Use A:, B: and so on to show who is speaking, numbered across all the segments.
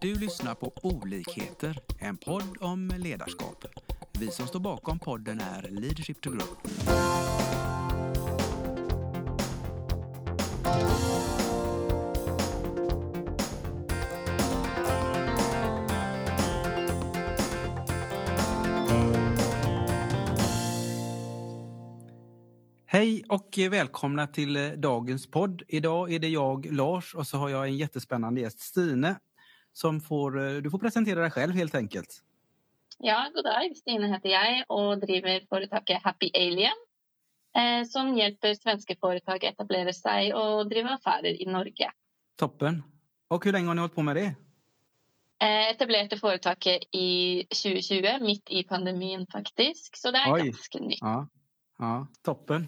A: Du lyssnar på Olikheter, en podd om ledarskap. Vi som står bakom podden är Leadership to Grow. Hej och välkomna till eh, dagens podd. Idag är det jag, Lars, och så har jag en jättespännande gäst, Stine. Som får, eh, du får presentere deg selv, helt enkelt.
B: Ja, god dag. Stine heter jeg og driver foretaket Happy Alien. Eh, som hjelper svenske foretak å etablere seg og drive affærer i Norge.
A: Toppen. Og hvor lenge har ni holdt på med det?
B: Eh, etablerte foretaket i 2020, midt i pandemien faktisk. Så det er
A: Oi.
B: ganske nytt.
A: Ja, ja toppen.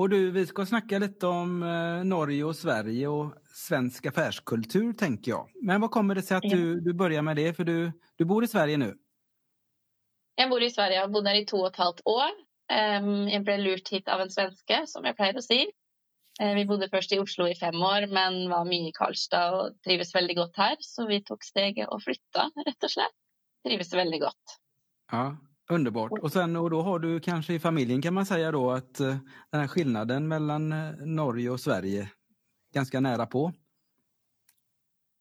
A: Och du, vi ska snacka lite om eh, Norge och Sverige och svensk affärskultur tänker jag. Men vad kommer det sig att du, du börjar med det? För du, du bor i Sverige nu.
B: Jeg bor i Sverige og har bodd her i to og et halvt år. Jeg ble lurt hit av en svenske, som jeg pleier å si. Eh, Vi bodde først i Oslo i fem år, men var mye i Karlstad og trives veldig godt her. Så vi tok steget og flytta, rett og slett. Trives veldig godt.
A: Ja, underbart. Och, sen, och då har du kanske i familjen kan man säga då att eh, den här skillnaden mellan eh, Norge och Sverige ganska nära på.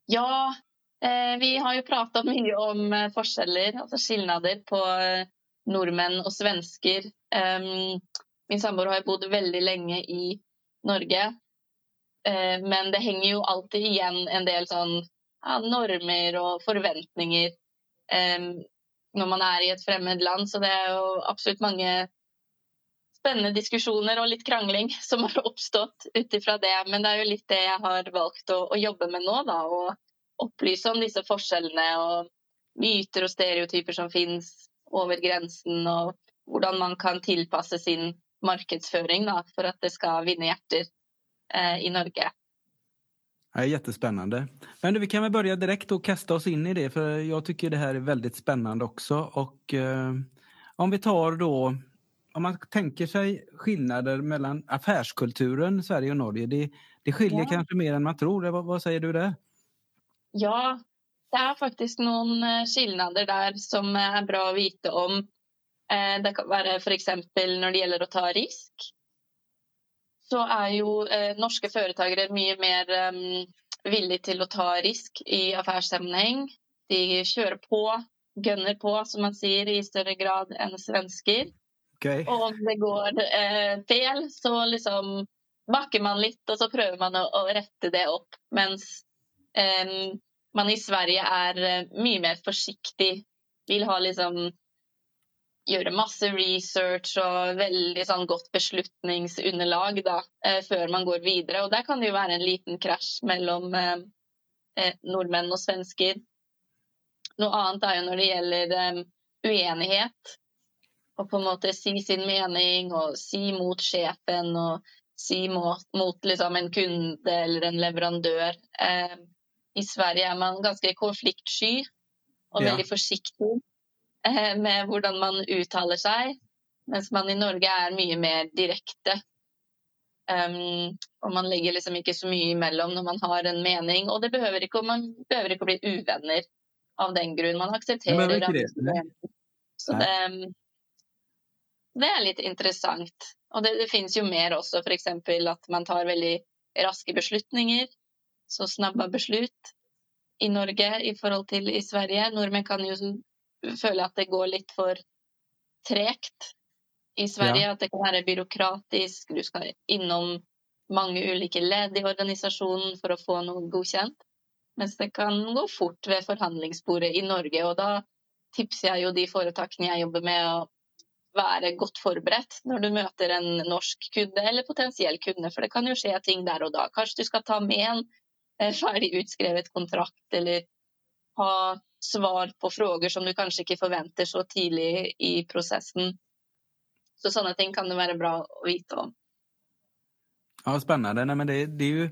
B: Ja, eh, vi har jo pratat mye om eh, forskjeller, altså skillnader på eh, nordmenn og svensker. Em, min samboer har bott bodd veldig lenge i Norge, eh, men det henger jo alltid igjen en del sån ja, normer og forventninger em, når man er i et fremmed land, så det er jo absolutt mange spennende diskusjoner og litt krangling som har oppstått ut ifra det. Men det er jo litt det jeg har valgt å, å jobbe med nå, da. Å opplyse om disse forskjellene og myter og stereotyper som finnes over grensen, og hvordan man kan tilpasse sin markedsføring da, for at det skal vinne hjerter eh, i Norge.
A: Ja, jättespännande. Men du, vi kan väl börja direkt och kasta oss in i det för jag tycker det här är väldigt spännande också. Och eh, om vi tar då, om man tänker sig skillnader mellan affärskulturen Sverige och Norge. Det, det skiljer
B: Ja.
A: kanske mer än man tror. Vad, vad säger du där?
B: Ja, det er faktisk noen skillnader der som er bra å vite om. Eh, Det kan være f.eks. når det gjelder å ta risk. Så er jo eh, norske foretakere mye mer um, villige til å ta risk i affærssammenheng. De kjører på, gønner på, som man sier, i større grad enn svensker.
A: Okay.
B: Og om det går eh, feil, så liksom bakker man litt, og så prøver man å, å rette det opp. Mens eh, man i Sverige er eh, mye mer forsiktig. Vil ha liksom Gjøre masse research og veldig sånn godt beslutningsunderlag da, eh, før man går videre. Og der kan det jo være en liten krasj mellom eh, eh, nordmenn og svensker. Noe annet er jo når det gjelder uenighet og på en måte si sin mening og si mot sjefen og si mot, mot liksom en kunde eller en leverandør. Eh, I Sverige er man ganske konfliktsky og
A: Ja.
B: veldig forsiktig med hvordan man uttaler seg, mens man i Norge er mye mer direkte. Um, og man legger liksom ikke så mye imellom når man har en mening. Og det behøver ikke, man behøver ikke å bli uvenner av den grunn. Man aksepterer at. Så det, det er litt interessant. Og det, det finnes jo mer også, f.eks. at man tar veldig raske beslutninger. Så snabba beslut i Norge i forhold til i Sverige. Nordmenn kan jo føle at det går litt for tregt i Sverige. At det kan være byråkratisk. Du skal innom mange ulike ledd i organisasjonen for å få noe godkjent. Mens det kan gå fort ved forhandlingsbordet i Norge. Og da tipser jeg jo de foretakene jeg jobber med, å være godt forberedt når du møter en norsk kunde eller potensiell kunde. For det kan jo skje ting der og da. Kanskje du skal ta med en eh, ferdig utskrevet kontrakt, eller ha svar på frågor som du kanskje ikke forventer så tidlig i prosessen. Så sånne ting kan det være bra å vite om.
A: Ja, Spennende. Nei, men det, det er ju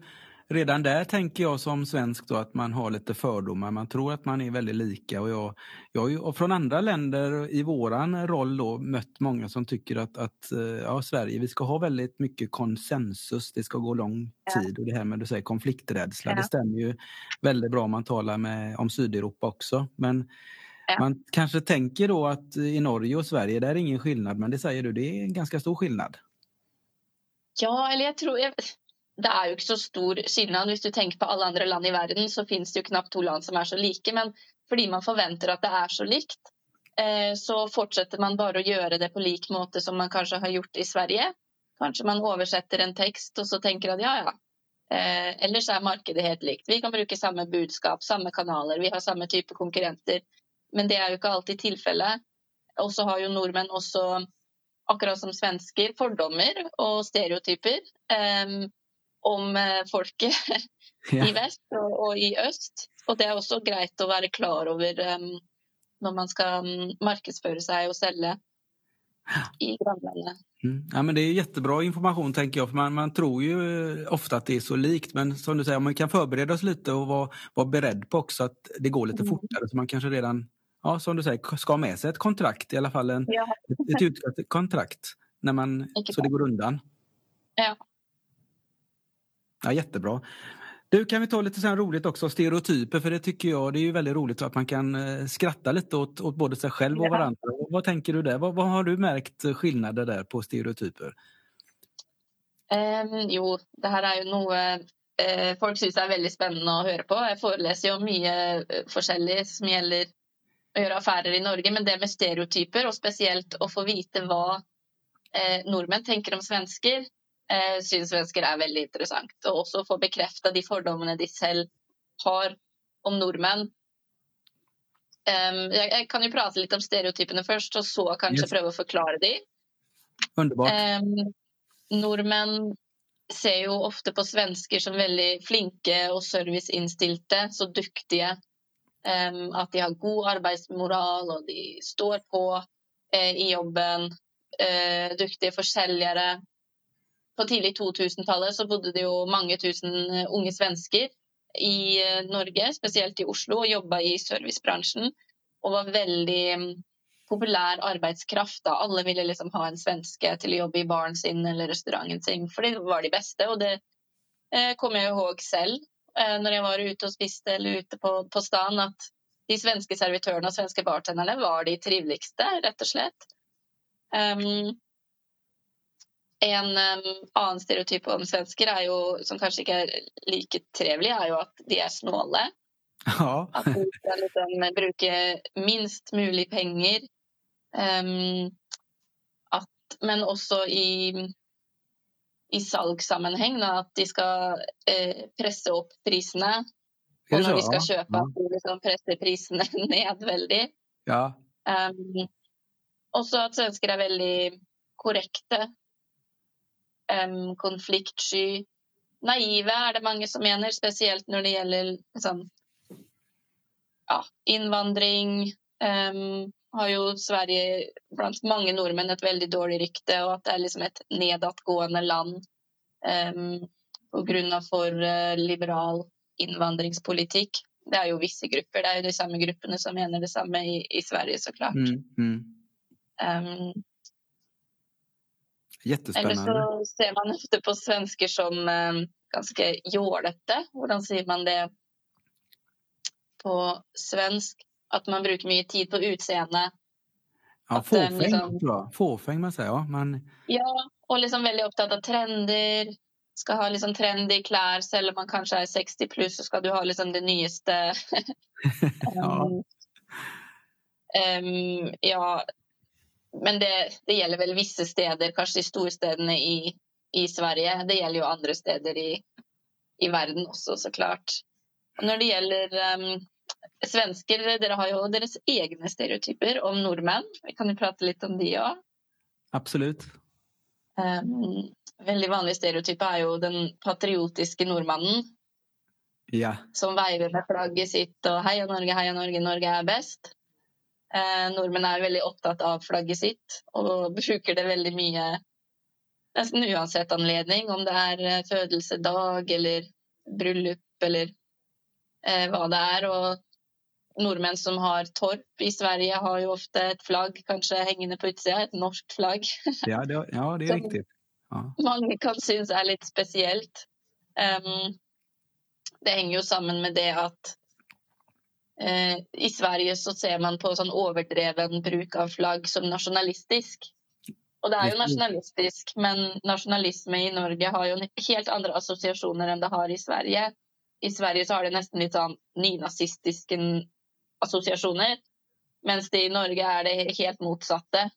A: redan där tänker jag som svensk då att man har lite fördomar. Man tror att man är väldigt lika. Och jag, jag har ju från andra länder i våran roll då mött många som tycker att, att eh, ja, Sverige, vi ska ha väldigt mycket konsensus. Det ska gå lång tid. Ja. Och det här med du säger konflikträdsla, ja. det stämmer ju väldigt bra om man talar med, om Sydeuropa också. Men ja. man kanske tänker då att i Norge och Sverige, där är ingen skillnad. Men det säger du, det är en ganska stor skillnad.
B: Ja, eller jeg tror jeg, Det er jo ikke så stor skillnad. Hvis du tenker på alle andre land i verden, så finnes det jo knapt to land som er så like. Men fordi man forventer at det er så likt, eh, så fortsetter man bare å gjøre det på lik måte som man kanskje har gjort i Sverige. Kanskje man oversetter en tekst og så tenker at ja, ja. Eh, ellers er markedet helt likt. Vi kan bruke samme budskap, samme kanaler, vi har samme type konkurrenter. Men det er jo ikke alltid tilfellet. Og så har jo nordmenn også akkurat som svensker, fordommer og stereotyper um, om eh, folket i vest og, og, i øst. Og det er også greit å være klar over um, når man skal um, markedsføre seg og selge i grannlandet.
A: Mm. Ja, men det är jättebra informasjon, tenker jeg, for man, man tror jo ofte at det er så likt. Men som du sier, man kan forberede oss litt og være, vara beredd på också att det går litt fortere. Så man kanskje redan ja, som du sier, skal ha med seg et kontrakt, i alla fall en, ja. ett, ett kontrakt, när man, så det går undan.
B: Ja.
A: Ja, jättebra. Du, kan vi ta lite så roligt också, stereotyper, för det tycker jag det är ju väldigt roligt att man kan eh, skratta lite åt, åt både sig själv och ja. varandra. Vad tänker du där? Vad, vad, har du märkt skillnader där på stereotyper?
B: Um, jo, det her er jo noe uh, folk syns er veldig spennende å høre på. Jeg foreleser jo mye uh, forskjellig som gjelder å gjøre affærer i Norge, men det med stereotyper, og spesielt å få vite hva uh, nordmenn tenker om svensker, eh, syns svensker er veldig interessant. Og også få bekrefta de fordommene de selv har om nordmenn. Um, jeg, jeg, kan jo prate litt om stereotypene først, og så kanskje yes. prøve å forklare de.
A: Underbart.
B: Um, nordmenn ser jo ofte på svensker som veldig flinke og serviceinnstilte, så dyktige at de har god arbeidsmoral og de står på eh, i jobben. Eh, dyktige forselgere. På tidlig 2000-tallet så bodde det jo mange tusen eh, unge svensker i Norge, spesielt i Oslo, og jobba i servicebransjen. Og var veldig mm, populær arbeidskraft. Da. Alle ville liksom ha en svenske til å jobbe i baren sin eller restauranten sin, for de var de beste. Og det eh, kommer jeg ihåg selv. Eh, når jeg var ute og spiste eller ute på, på stan, at de svenske servitørene og svenske bartenderne var de triveligste, rett og slett. Um, en annen stereotyp om svensker er jo, som kanskje ikke er like trevelig, er jo at de er snåle.
A: Ja.
B: at de skal liksom bruke minst mulig penger. Um, at, men også i i salgssammenheng. Da, at de skal eh, presse opp prisene. Og når de skal kjøpe, at de liksom presser prisene ned veldig.
A: Ja.
B: Um, også at svensker er veldig korrekte. Um, konfliktsky. Naive er det mange som mener, spesielt når det gjelder sånn, ja, innvandring. Um, har jo Sverige blant mange nordmenn et veldig dårlig rykte, og at det er liksom et nedadgående land um, pga. for uh, liberal innvandringspolitikk. Det er jo visse grupper, det er jo de samme gruppene som mener det samme i, i Sverige, så klart.
A: Mm, mm. Um,
B: Eller så ser man ofte på svensker som eh, ganske jålete. Hvordan sier man det på svensk? At man bruker mye tid på utseendet.
A: Ja, fåfeng, liksom, fåfeng man sier, Ja, Men...
B: ja, og liksom veldig opptatt av trender. Skal ha liksom trendy klær, selv om man kanskje er 60 pluss, så skal du ha liksom det nyeste.
A: ja. um,
B: um, ja. Men det, det, gjelder vel visse steder, kanskje de storstedene i, i Sverige. Det gjelder jo andre steder i, i verden også, så klart. Når det gjelder um, Svensker dere har jo deres egne stereotyper om nordmenn. Vi kan jo prate litt om de òg.
A: Absolutt.
B: Um, veldig vanlig stereotype er jo den patriotiske nordmannen.
A: Ja.
B: Som veiver med flagget sitt og 'Heia Norge, heia Norge, Norge er best'. Uh, nordmenn er veldig opptatt av flagget sitt og bruker det veldig mye nesten uansett anledning. Om det er eh, fødelsedag eller bryllup eller eh, hva det er. Og nordmenn som har torp i Sverige, har jo ofte et flagg kanskje hengende på utsida, et norsk flagg.
A: Ja, det, ja, det er riktig. Ja.
B: Mange kan synes er litt spesielt. Um, det henger jo sammen med det at eh, i Sverige så ser man på sånn overdreven bruk av flagg som nasjonalistisk. Og det er jo nasjonalistisk, men nasjonalisme i Norge har jo helt andre assosiasjoner enn det har i Sverige. I Sverige så har det nesten litt sånn nynazistiske assosiasjoner, mens det i Norge er det helt motsatte.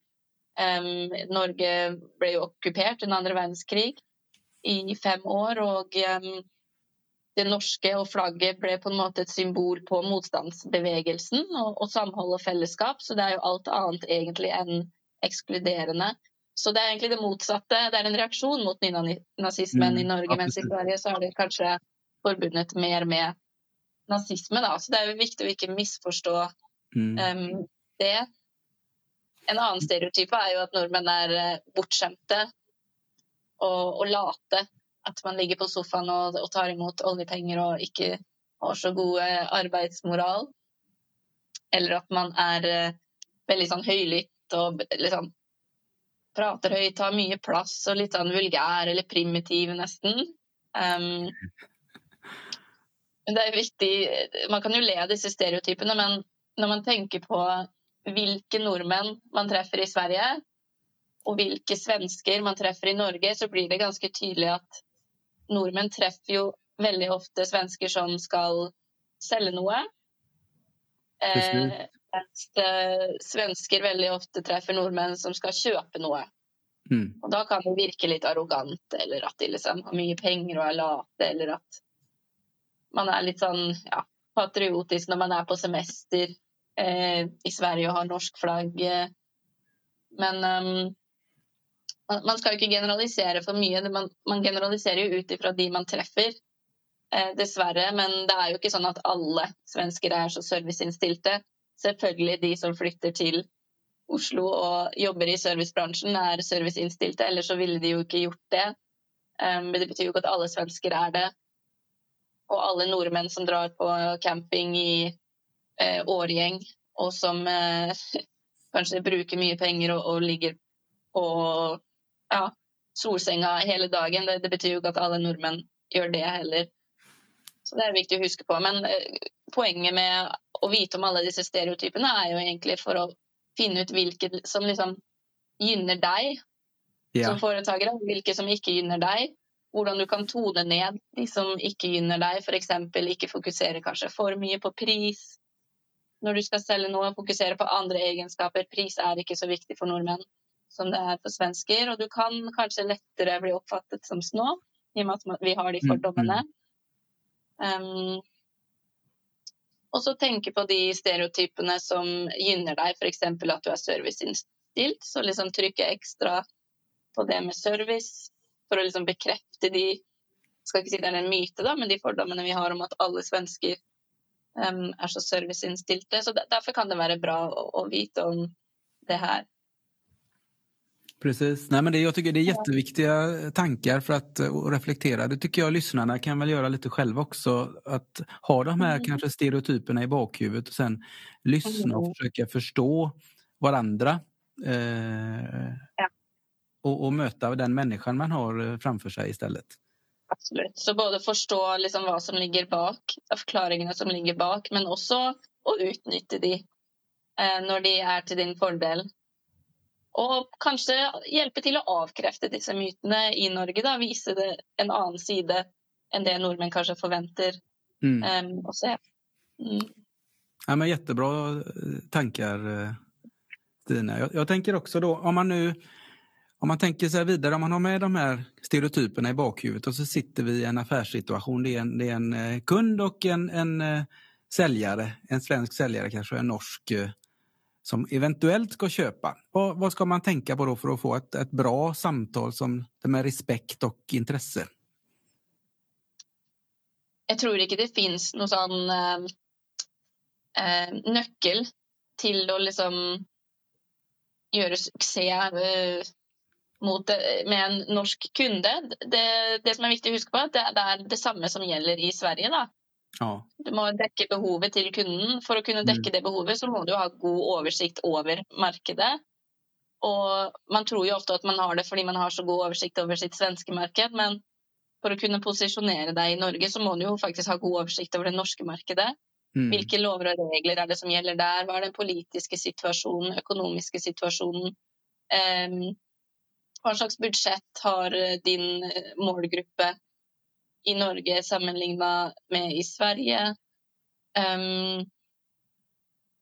B: Um, Norge ble jo okkupert under andre verdenskrig i fem år, og um, det norske og flagget ble på en måte et symbol på motstandsbevegelsen og, og samhold og fellesskap, så det er jo alt annet egentlig enn ekskluderende. Så det er egentlig det motsatte. Det er en reaksjon mot nynazismen mm, i Norge, mens i Sverige så har det kanskje forbundet mer med nazisme. Da. Så det er jo viktig å ikke misforstå mm. um, det. En annen stereotype er jo at nordmenn er eh, bortskjemte og, og, late. At man ligger på sofaen og, og tar imot oljepenger og ikke har så god arbeidsmoral. Eller at man er uh, veldig sånn høylytt og liksom prater høyt, har mye plass og litt sånn vulgær eller primitiv, nesten. Um, det er viktig Man kan jo le av disse stereotypene, men når man tenker på hvilke nordmenn man treffer i Sverige, og hvilke svensker man treffer i Norge, så blir det ganske tydelig at nordmenn treffer jo veldig ofte svensker som skal selge noe. Eh, mens eh, svensker veldig ofte treffer nordmenn som skal kjøpe noe. Mm. Og da kan det virke litt arrogant, eller at de liksom har mye penger og er late, eller at man er litt sånn ja, patriotisk når man er på semester eh, i Sverige og har norsk flagg. Men um, man skal jo ikke generalisere for mye. Man, man generaliserer jo ut ifra de man treffer, eh, dessverre. Men det er jo ikke sånn at alle svensker er så serviceinnstilte selvfølgelig de som flytter til Oslo og jobber i servicebransjen, er serviceinnstilte. Ellers så ville de jo ikke gjort det. Um, men det betyr jo ikke at alle svensker er det. Og alle nordmenn som drar på camping i eh, Årgjeng, og som eh, kanskje bruker mye penger og, og ligger på ja, solsenga hele dagen. Det, det, betyr jo ikke at alle nordmenn gjør det heller. Så det er viktig å huske på. Men eh, poenget med å vite om alle disse stereotypene er jo egentlig for å finne ut hvilke som liksom gynner deg ja. som foretaker, hvilke som ikke gynner deg. Hvordan du kan tone ned de som ikke gynner deg, f.eks. ikke fokusere kanskje for mye på pris. Når du skal selge noe, fokusere på andre egenskaper. Pris er ikke så viktig for nordmenn som det er for svensker. Og du kan kanskje lettere bli oppfattet som snå, i og med at vi har de mm, mm. fordommene. Um, og så tenke på de stereotypene som gynner deg, f.eks. at du er serviceinnstilt. Så liksom trykke ekstra på det med service for å liksom bekrefte de skal ikke si det er en myte, da, men de fordommene vi har om at alle svensker um, er så serviceinnstilte. Så derfor kan det være bra å, å vite om det her.
A: Precis. Nej, men det, jag tycker det är jätteviktiga tankar för att reflektera. Det tycker jag lyssnarna kan väl göra lite själva också. Att ha de här mm. kanske stereotyperna i bakhuvudet och sen lyssna och försöka förstå varandra. Eh, ja. och, och, möta den människan man har framför sig istället.
B: Absolut. Så både forstå liksom hva som ligger bak, forklaringene som ligger bak, men også å utnytte det. eh, når de er til din fordel. Og kanskje hjelpe til å avkrefte disse mytene i Norge. Da. Vise det en annen side enn det nordmenn kanskje forventer mm. um, å se. Mm.
A: Ja, men Kjempebra tanker, Stine. Jeg, jeg, tenker også da, om man nu om man tenker seg videre, om man har med de her stereotypene i bakhodet, og så sitter vi i en affærssituasjon. Det er en, det er en eh, kund og en, en säljare, en svensk säljare kanske, en norsk som eventuellt ska köpa. Vad, vad ska man tänka på då för att få ett, ett bra samtal som, med respekt och intresse?
B: Jeg tror ikke det fins noen sånn eh, eh, nøkkel til å liksom gjøre suksess eh, mot, med en norsk kunde. Det, det, som er viktig å huske på, det, det er det samme som gjelder i Sverige. da.
A: Ja.
B: Du må dekke behovet til kunden. For å kunne dekke mm. det behovet, så må du ha god oversikt over markedet. Og man tror jo ofte at man har det fordi man har så god oversikt over sitt svenske marked, men for å kunne posisjonere deg i Norge, så må du jo faktisk ha god oversikt over det norske markedet. Mm. Hvilke lover og regler er det som gjelder der? Hva er den politiske situasjonen, økonomiske situasjonen? Um, hva slags budsjett har eh, din eh, målgruppe i Norge sammenligna med i Sverige? Um,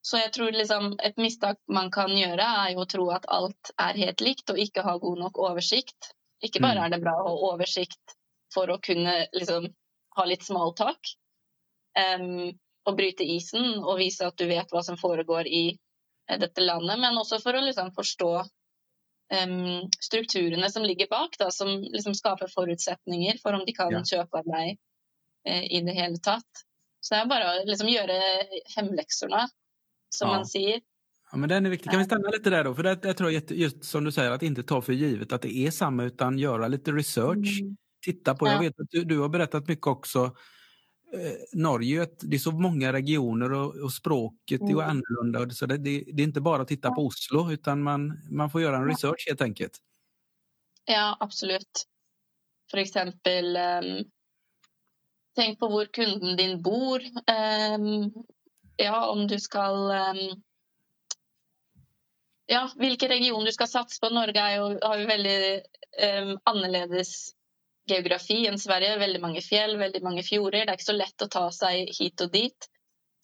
B: så jeg tror liksom et mistak man kan gjøre, er jo å tro at alt er helt likt, og ikke ha god nok oversikt. Ikke bare mm. er det bra å ha oversikt for å kunne liksom ha litt small tak, um, og bryte isen og vise at du vet hva som foregår i uh, dette landet, men også for å liksom forstå um, strukturene som ligger bak, da, som liksom skaper forutsetninger for om de kan ja. kjøpe av deg uh, i det hele tatt. Så det er bare å liksom gjøre hemmeleksorna som ja. man sier.
A: Ja, men den är viktig. Kan vi stanna lite där då? För det, jag tror just som du säger att inte ta för givet att det är samma utan göra lite research. Mm. Titta på, ja. jag vet att du, du, har berättat mycket också. Eh, Norge, det är så många regioner och, och språket mm. är annorlunda. Så det, det, det, är inte bara att titta på Oslo utan man, man får göra en research helt enkelt.
B: Ja, absolut. For eksempel um, Tenk på hvor kunden din bor. Um, ja, om du skal um, Ja, hvilken region du skal satse på. Norge jo, har jo veldig annerledes geografi enn Sverige. Veldig mange fjell, veldig mange fjorder. Det er ikke så lett å ta seg hit og dit.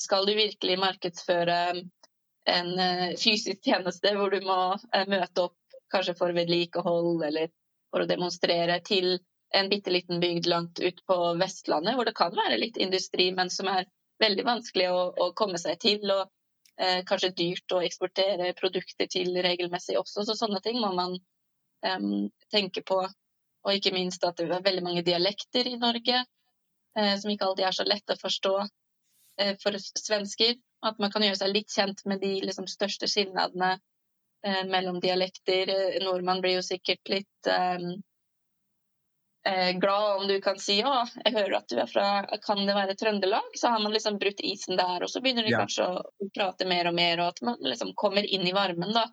B: Skal du virkelig markedsføre en uh, fysisk tjeneste hvor du må uh, møte opp kanskje for vedlikehold eller for å demonstrere til en bitte liten bygd langt ut på Vestlandet, hvor det kan være litt industri, men som er veldig vanskelig å, å komme seg til. og eh, kanskje dyrt å eksportere produkter til regelmessig også. Så sånne ting må man um, tenke på. Og ikke minst at det er veldig mange dialekter i Norge eh, som ikke alltid er så lett å forstå eh, for svensker. At man kan gjøre seg litt kjent med de liksom, største skilnadene eh, mellom dialekter. Nordmann blir jo sikkert litt um, eh, glad om du kan si ja, jeg hører at du er fra kan det være Trøndelag? Så har man liksom brutt isen der, og så begynner de ja. kanskje å prate mer og mer, og at man liksom kommer inn i varmen. da.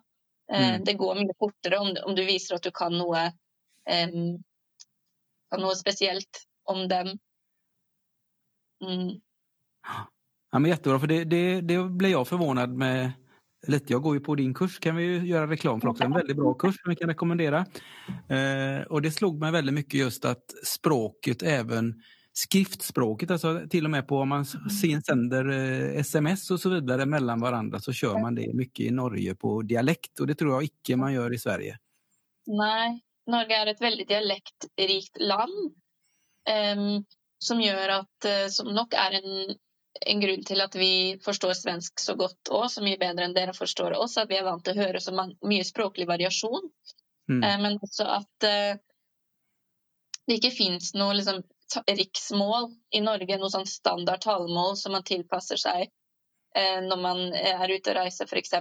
B: Mm. Det går mye fortere om, om, du viser at du kan noe, kan noe spesielt om dem.
A: Mm. Ja, men jättebra, för det, det, det blev jag förvånad med lite. Jag går ju på din kurs, kan vi ju göra reklam för också. En väldigt bra kurs som vi kan rekommendera. Eh, och det slog mig väldigt mycket just att språket även skriftspråket, alltså till och med på om man sänder eh, sms och så vidare mellan varandra så kör man det mycket i Norge på dialekt och det tror jag icke man gör i Sverige.
B: Nej, Norge er et veldig dialektrikt land um, som gjør at uh, som nok er en en grunn til at vi forstår svensk så godt òg, så mye bedre enn dere forstår oss. At vi er vant til å høre så mye språklig variasjon. Mm. Eh, men også at uh, det ikke fins noe liksom, riksmål i Norge, noe sånn standard talemål som man tilpasser seg uh, når man er ute og reiser, f.eks.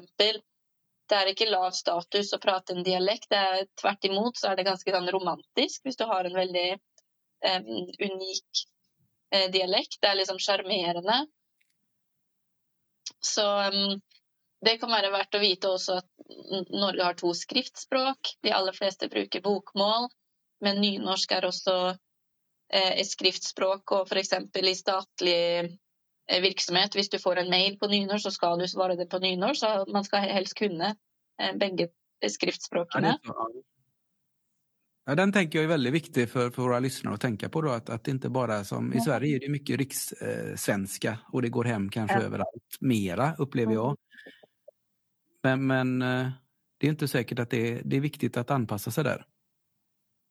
B: Det er ikke lav status å prate en dialekt. Er, tvert imot så er det ganske sånn romantisk hvis du har en veldig um, unik uh, dialekt. Det er liksom sjarmerende. Så um, det kan være verdt å vite også at Norge har to skriftspråk. De aller fleste bruker bokmål, men nynorsk er også uh, et skriftspråk. Og f.eks. i statlig eh, virksomhet, hvis du får en mail på nynorsk, så skal du svare det på nynorsk. Så man skal helst kunne eh, begge skriftspråkene. Ja,
A: den tenker jag är väldigt viktig för, för våra lyssnare att tänka på. Då, att, att det inte bara som, I Sverige är det mycket rikssvenska och det går hem kanske ja. överallt mera, upplever jag. Men, men eh, det är inte säkert att det är, det är viktigt att anpassa sig där.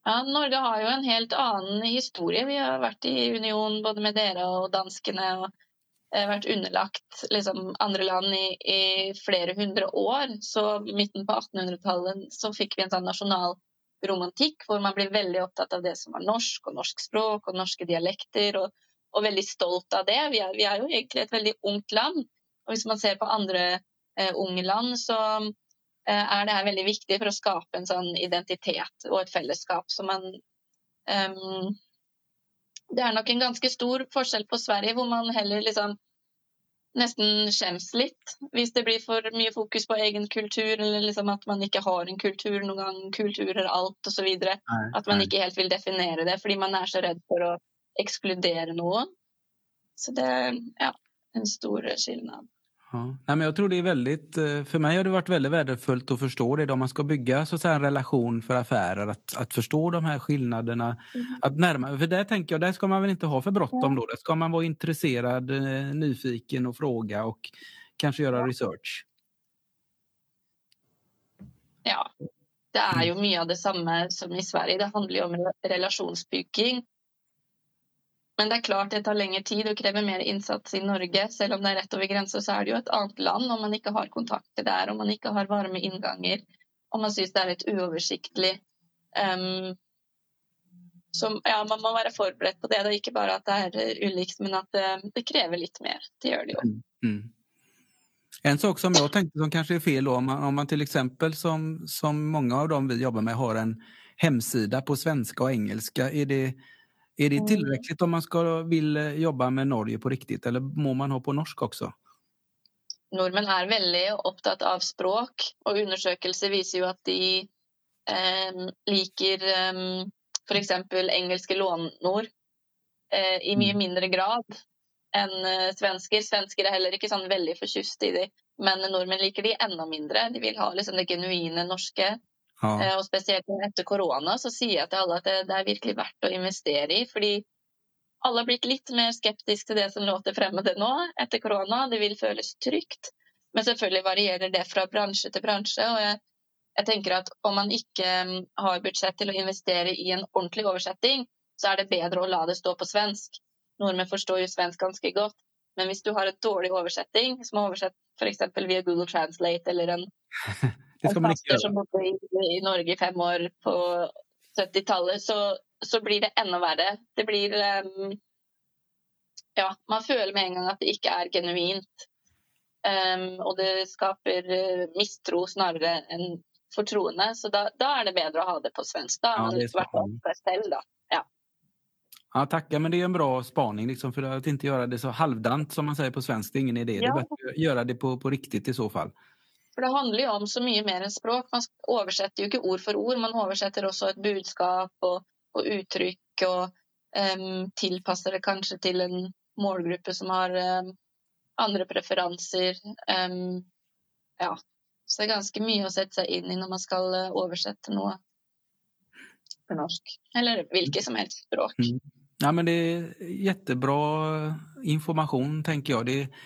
B: Ja, Norge har jo en helt annen historie. Vi har vært i union både med dere og danskene. og eh, vært underlagt liksom, andre land i, i, flere hundre år. Så midten på 1800-tallet så fikk vi en sånn nasjonal romantikk, hvor man blir veldig opptatt av det som er norsk, og norsk språk og norske dialekter, og, og veldig stolt av det. Vi er, vi er, jo egentlig et veldig ungt land. Og hvis man ser på andre eh, unge land, så er det her veldig viktig for å skape en sånn identitet og et fellesskap. som man um, Det er nok en ganske stor forskjell på Sverige, hvor man heller liksom nesten skjems litt hvis det blir for mye fokus på egen kultur, eller liksom at man ikke har en kultur noen gang, kultur er alt osv. At man ikke helt vil definere det fordi man er så redd for å ekskludere noen. Så det er ja, en stor skillnad.
A: Ja. Nej, men jag tror det är väldigt, eh, för mig har det varit väldigt värdefullt att förstå det om man ska bygga så att säga, en relation för affärer, att, att förstå de här skillnaderna. Mm. Att närma, för där tänker jag, där ska man väl inte ha för bråttom då, där ska man vara intresserad, eh, nyfiken och fråga och kanske göra research.
B: Ja, det är ju mycket av det samme som i Sverige. Det handlar ju om relationsbygging. Men det er klart det tar lengre tid og krever mer innsats i Norge. Selv om det er rett over grensa, så er det jo et annet land om man ikke har kontakter der, om man ikke har varme innganger, og man syns det er litt uoversiktlig. Um, så ja, man må være forberedt på det. Det er ikke bare at det er ulikt, men at det, det krever litt mer. Det gjør det jo. Mm. mm.
A: En sak som jag tänkte som kanske är fel om man, om man till som, som många av dem vi jobbar med har en hemsida på svenska och engelska. Är det, är det tillräckligt om man ska, vill eh, jobba med Norge på riktigt eller må man ha på norsk også?
B: Nordmenn er veldig opptatt av språk, og undersøkelser viser jo at de eh, liker eh, f.eks. engelske lånord eh, i mye mm. mindre grad enn eh, svensker. Svensker er heller ikke sånn veldig forkjust i dem, men nordmenn liker de enda mindre. De vil ha liksom det genuine norske. Ja. Eh, og spesielt etter korona så sier jeg til alle at det, det, er virkelig verdt å investere i. Fordi alle har blitt litt mer skeptiske til det som låter fremmede nå etter korona. Det vil føles trygt. Men selvfølgelig varierer det fra bransje til bransje. og jeg, jeg tenker at Om man ikke mm, har budsjett til å investere i en ordentlig oversetting, så er det bedre å la det stå på svensk. Nordmenn forstår jo svensk ganske godt. Men hvis du har en dårlig oversetting, som er oversett f.eks. via Google Translate eller en Det skal man ikke gjøre. som bodde i, i, Norge i fem år på 70-tallet, så, så, blir det enda verre. Det blir um, Ja, man føler med en gang at det ikke er genuint. Um, og det skaper uh, mistro snarere enn fortroende. Så da, da, er det bedre å ha det på svensk. Da har man ja, vært opp seg selv, da. Ja.
A: Ja, tackar, men det är en bra spaning liksom, för att inte göra det så halvdant som man säger på svensk. Det är ingen idé. Ja. Det är bättre att göra det på, på riktigt i så fall.
B: For det handler jo om så mye mer enn språk. Man oversetter jo ikke ord for ord, man oversetter også et budskap og, og uttrykk. Og um, tilpasser det kanskje til en målgruppe som har um, andre preferanser. Um, ja. Så det er ganske mye å sette seg inn i når man skal eh, oversette noe på norsk. Eller hvilket som helst språk. Mm.
A: Ja, men det er kjempebra informasjon, tenker jeg. Det,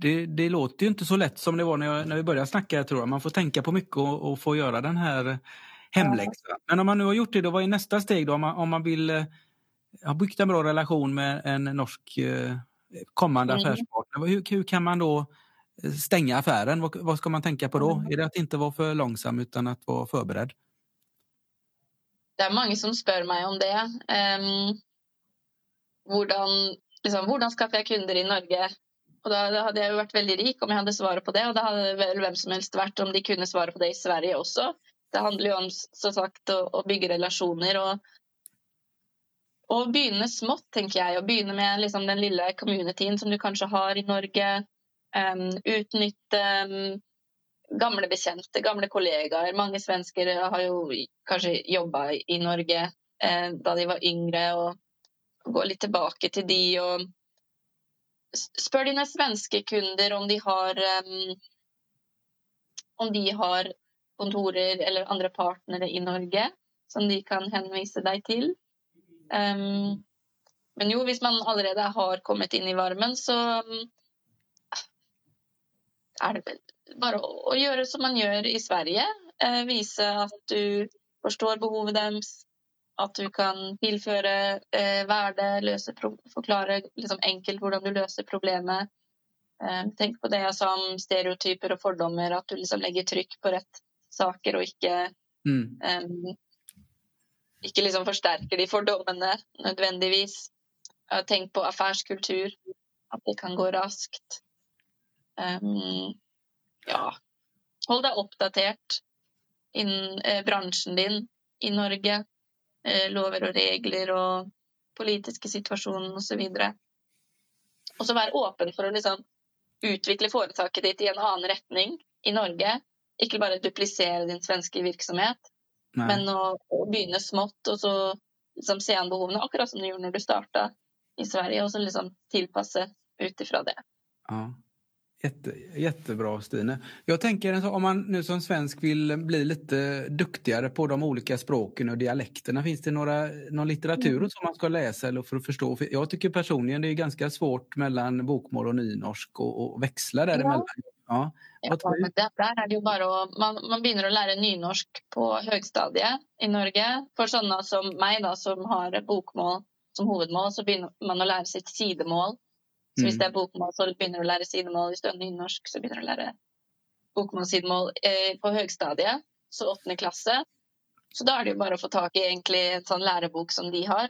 A: det, det, låter ju inte så lätt som det var när, jag, när vi började snacka. tror jag. Man får tänka på mycket och, och få göra den här hemläxan. Men om man nu har gjort det, då vad är nästa steg då? Om man, om man vill eh, ha byggt en bra relation med en norsk eh, kommande mm. affärspartner. Hur, hur, kan man då eh, stänga affären? Vad, vad ska man tänka på då? Mm. Är det att inte vara för långsam utan att vara förberedd?
B: Det er mange som spør meg om det. Um, hvordan, liksom, hvordan skaffer jeg kunder i Norge? Og da, da, hadde jeg jo vært veldig rik om jeg hadde svaret på det, og da hadde vel hvem som helst vært om de kunne svare på det i Sverige også. Det handler jo om så sagt, å, å bygge relasjoner og, og begynne smått, tenker jeg. Og begynne med liksom, den lille communityen som du kanskje har i Norge. Um, utnytte um, gamle bekjente, gamle kollegaer. Mange svensker har jo kanskje jobba i Norge eh, da de var yngre, og gå litt tilbake til de og Spør dine svenske kunder om de har um, om de har kontorer eller andre partnere i Norge som de kan henvise deg til. Um, men jo, hvis man allerede har kommet inn i varmen, så er det bare å, gjøre som man gjør i Sverige. Uh, vise at du forstår behovet deres, at du kan tilføre eh, verde, løse, forklare liksom, enkelt hvordan du løser problemet. Eh, tenk på det jeg sa om stereotyper og fordommer, at du liksom legger trykk på rett saker og ikke mm. eh, Ikke liksom forsterker de fordommene nødvendigvis. Tenk på affærskultur, at det kan gå raskt. Um, ja. hold deg oppdatert innen eh, bransjen din i Norge. Eh, lover og regler og politiske situasjonen osv. Og så være åpen for å liksom utvikle foretaket ditt i en annen retning i Norge. Ikke bare duplisere din svenske virksomhet, Nei. men å, å, begynne smått og så liksom, se an behovene, akkurat som du gjorde når du starta i Sverige, og så liksom tilpasse ut ifra det.
A: Ja. Jätte, jättebra Stine. Jag tänker om man nu som svensk vill bli lite duktigare på de olika språken och dialekterna. Finns det några, någon litteratur mm. som man ska läsa eller för att förstå? För jag tycker personligen det är ganska svårt mellan bokmål och nynorsk och, och växla däremellan.
B: Ja. Ja, men det, det å man, man, begynner å lære nynorsk på høgstadiet i Norge. For sånne som meg, da, som har bokmål som hovedmål, så begynner man å lære sitt sidemål så hvis mm. det er bokmål, så begynner du å lære sidemål. Hvis du er nynorsk, så begynner du å lære bokmål-sidemål eh, på høgstadiet, så åttende klasse. Så da er det jo bare å få tak i egentlig en sånn lærebok som de har.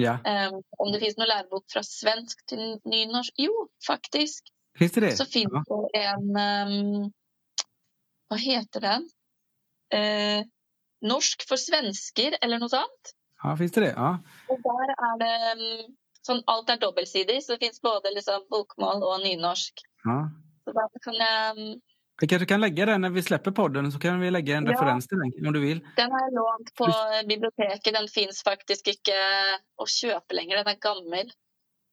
A: Ja.
B: Um, om det finnes noen lærebok fra svensk til nynorsk? Jo, faktisk.
A: Finns det det?
B: Så finnes ja. det en um, Hva heter den? Uh, norsk for svensker, eller noe sånt.
A: Ja, finnes det det? Ja.
B: Og der er det um, sånn, alt er dobbeltsidig, så det fins både liksom, bokmål og nynorsk.
A: Ja.
B: Så da kan jeg mm,
A: vi kanske kan legge den når vi slipper podden så kan vi legge en ja. referens til den om du vil.
B: Den har jeg lånt på biblioteket. Den fins faktisk ikke å kjøpe lenger, Den er gammel.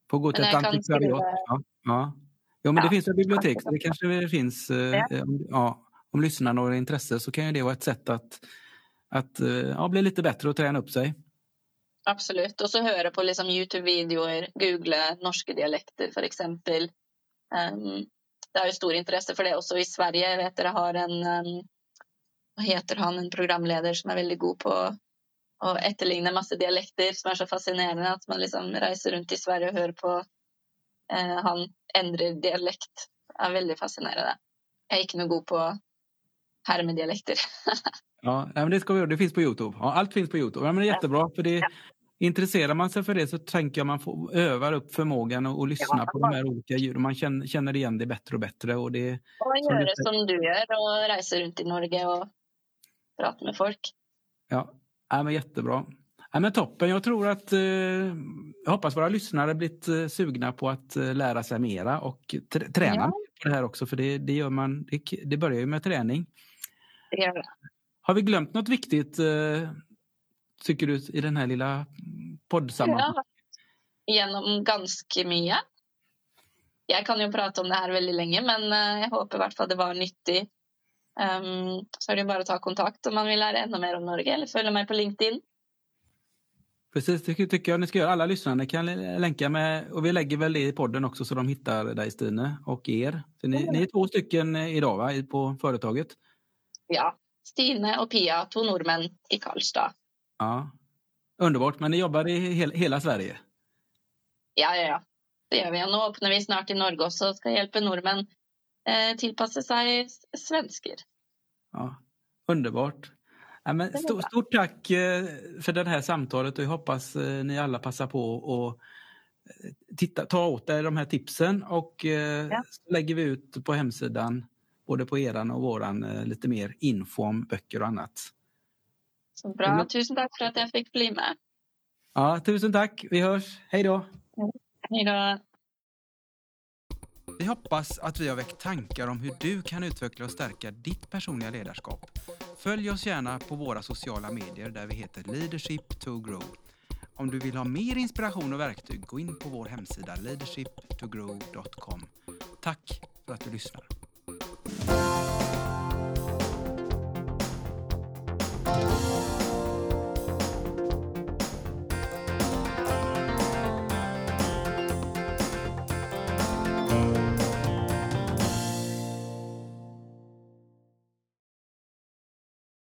A: På gå till ett antikvariat. Ja. Ja. Jo, men ja. det finns jo bibliotek så det kanskje det finns. Eh, ja. om lyssnarna har intresse så kan ju det vara ett sätt att, att eh, ja, bli lite bättre och träna upp sig.
B: Absolutt. Og så høre på liksom YouTube-videoer, google norske dialekter f.eks. Um, det er jo stor interesse for det også i Sverige. Jeg vet dere har en um, Hva heter han, en programleder som er veldig god på å etterligne masse dialekter, som er så fascinerende at man liksom reiser rundt i Sverige og hører på uh, han endrer dialekt. Det er veldig fascinerende. Jeg er ikke noe god på hermedialekter.
A: ja, men det ska vi göra. Det finns på Youtube. Ja, allt finns på Youtube. Ja, men det är jättebra. För det, Intresserar man sig för det så tänker jag man får, övar upp förmågan å lyssna ja, på de här olika ljuden. Man känner, känner igen det bättre och bättre. Och det,
B: och göra det som du gör och reiser runt i Norge och prater med folk.
A: Ja, ja men jättebra. Ja, men toppen. Jag tror att eh, jag hoppas våra lyssnare blivit eh, sugna på att eh, lära sig mera och träna ja. på det här också. För det, det gör man, det, det börjar ju med träning.
B: Det gör det.
A: Har vi glömt något viktigt eh, tycker du, i den här lilla poddsammanhanget?
B: Ja, gjennom ganske mye. Jeg kan jo prate om det her veldig lenge, men eh, jeg håper i hvert fall det var nyttig. Um, så er det jo bare å ta kontakt om man vill lära ännu mer om Norge eller följa meg på LinkedIn.
A: Precis, det tycker jag ni ska göra. Alla lyssnare kan länka med och vi lägger väl det i podden också så de hittar dig Stine och er. Så ni, ni är två stycken idag va, på företaget?
B: Ja, Stine och Pia, två norrmän i Karlstad.
A: Ja. Underbart. Men ni jobber i hel, hela Sverige?
B: Ja, ja, ja. Det gjør vi. Og nå åpner vi snart i Norge også og skal hjelpe nordmenn eh, tilpasse seg svensker.
A: Ja, Underbart. Ja, men stort, stort takk for för det og jeg håper eh, ni alle passer på och eh, titta, ta åt deg de her tipsene. och ja. så legger vi ut på hemsidan både på eran og våran litt mer info om bøker og annat.
B: Så bra. Tusen takk for at jeg fikk bli med.
A: Ja, tusen takk. Vi hörs. Hej da
B: Hej da
A: Vi hoppas at vi har väckt tanker om hur du kan utveckla og stärka ditt personlige ledarskap. følg oss gärna på våre sociala medier der vi heter Leadership to Grow. Om du vil ha mer inspiration og verktyg, gå in på vår hemsida leadershiptogrow.com. takk for at du lyssnar.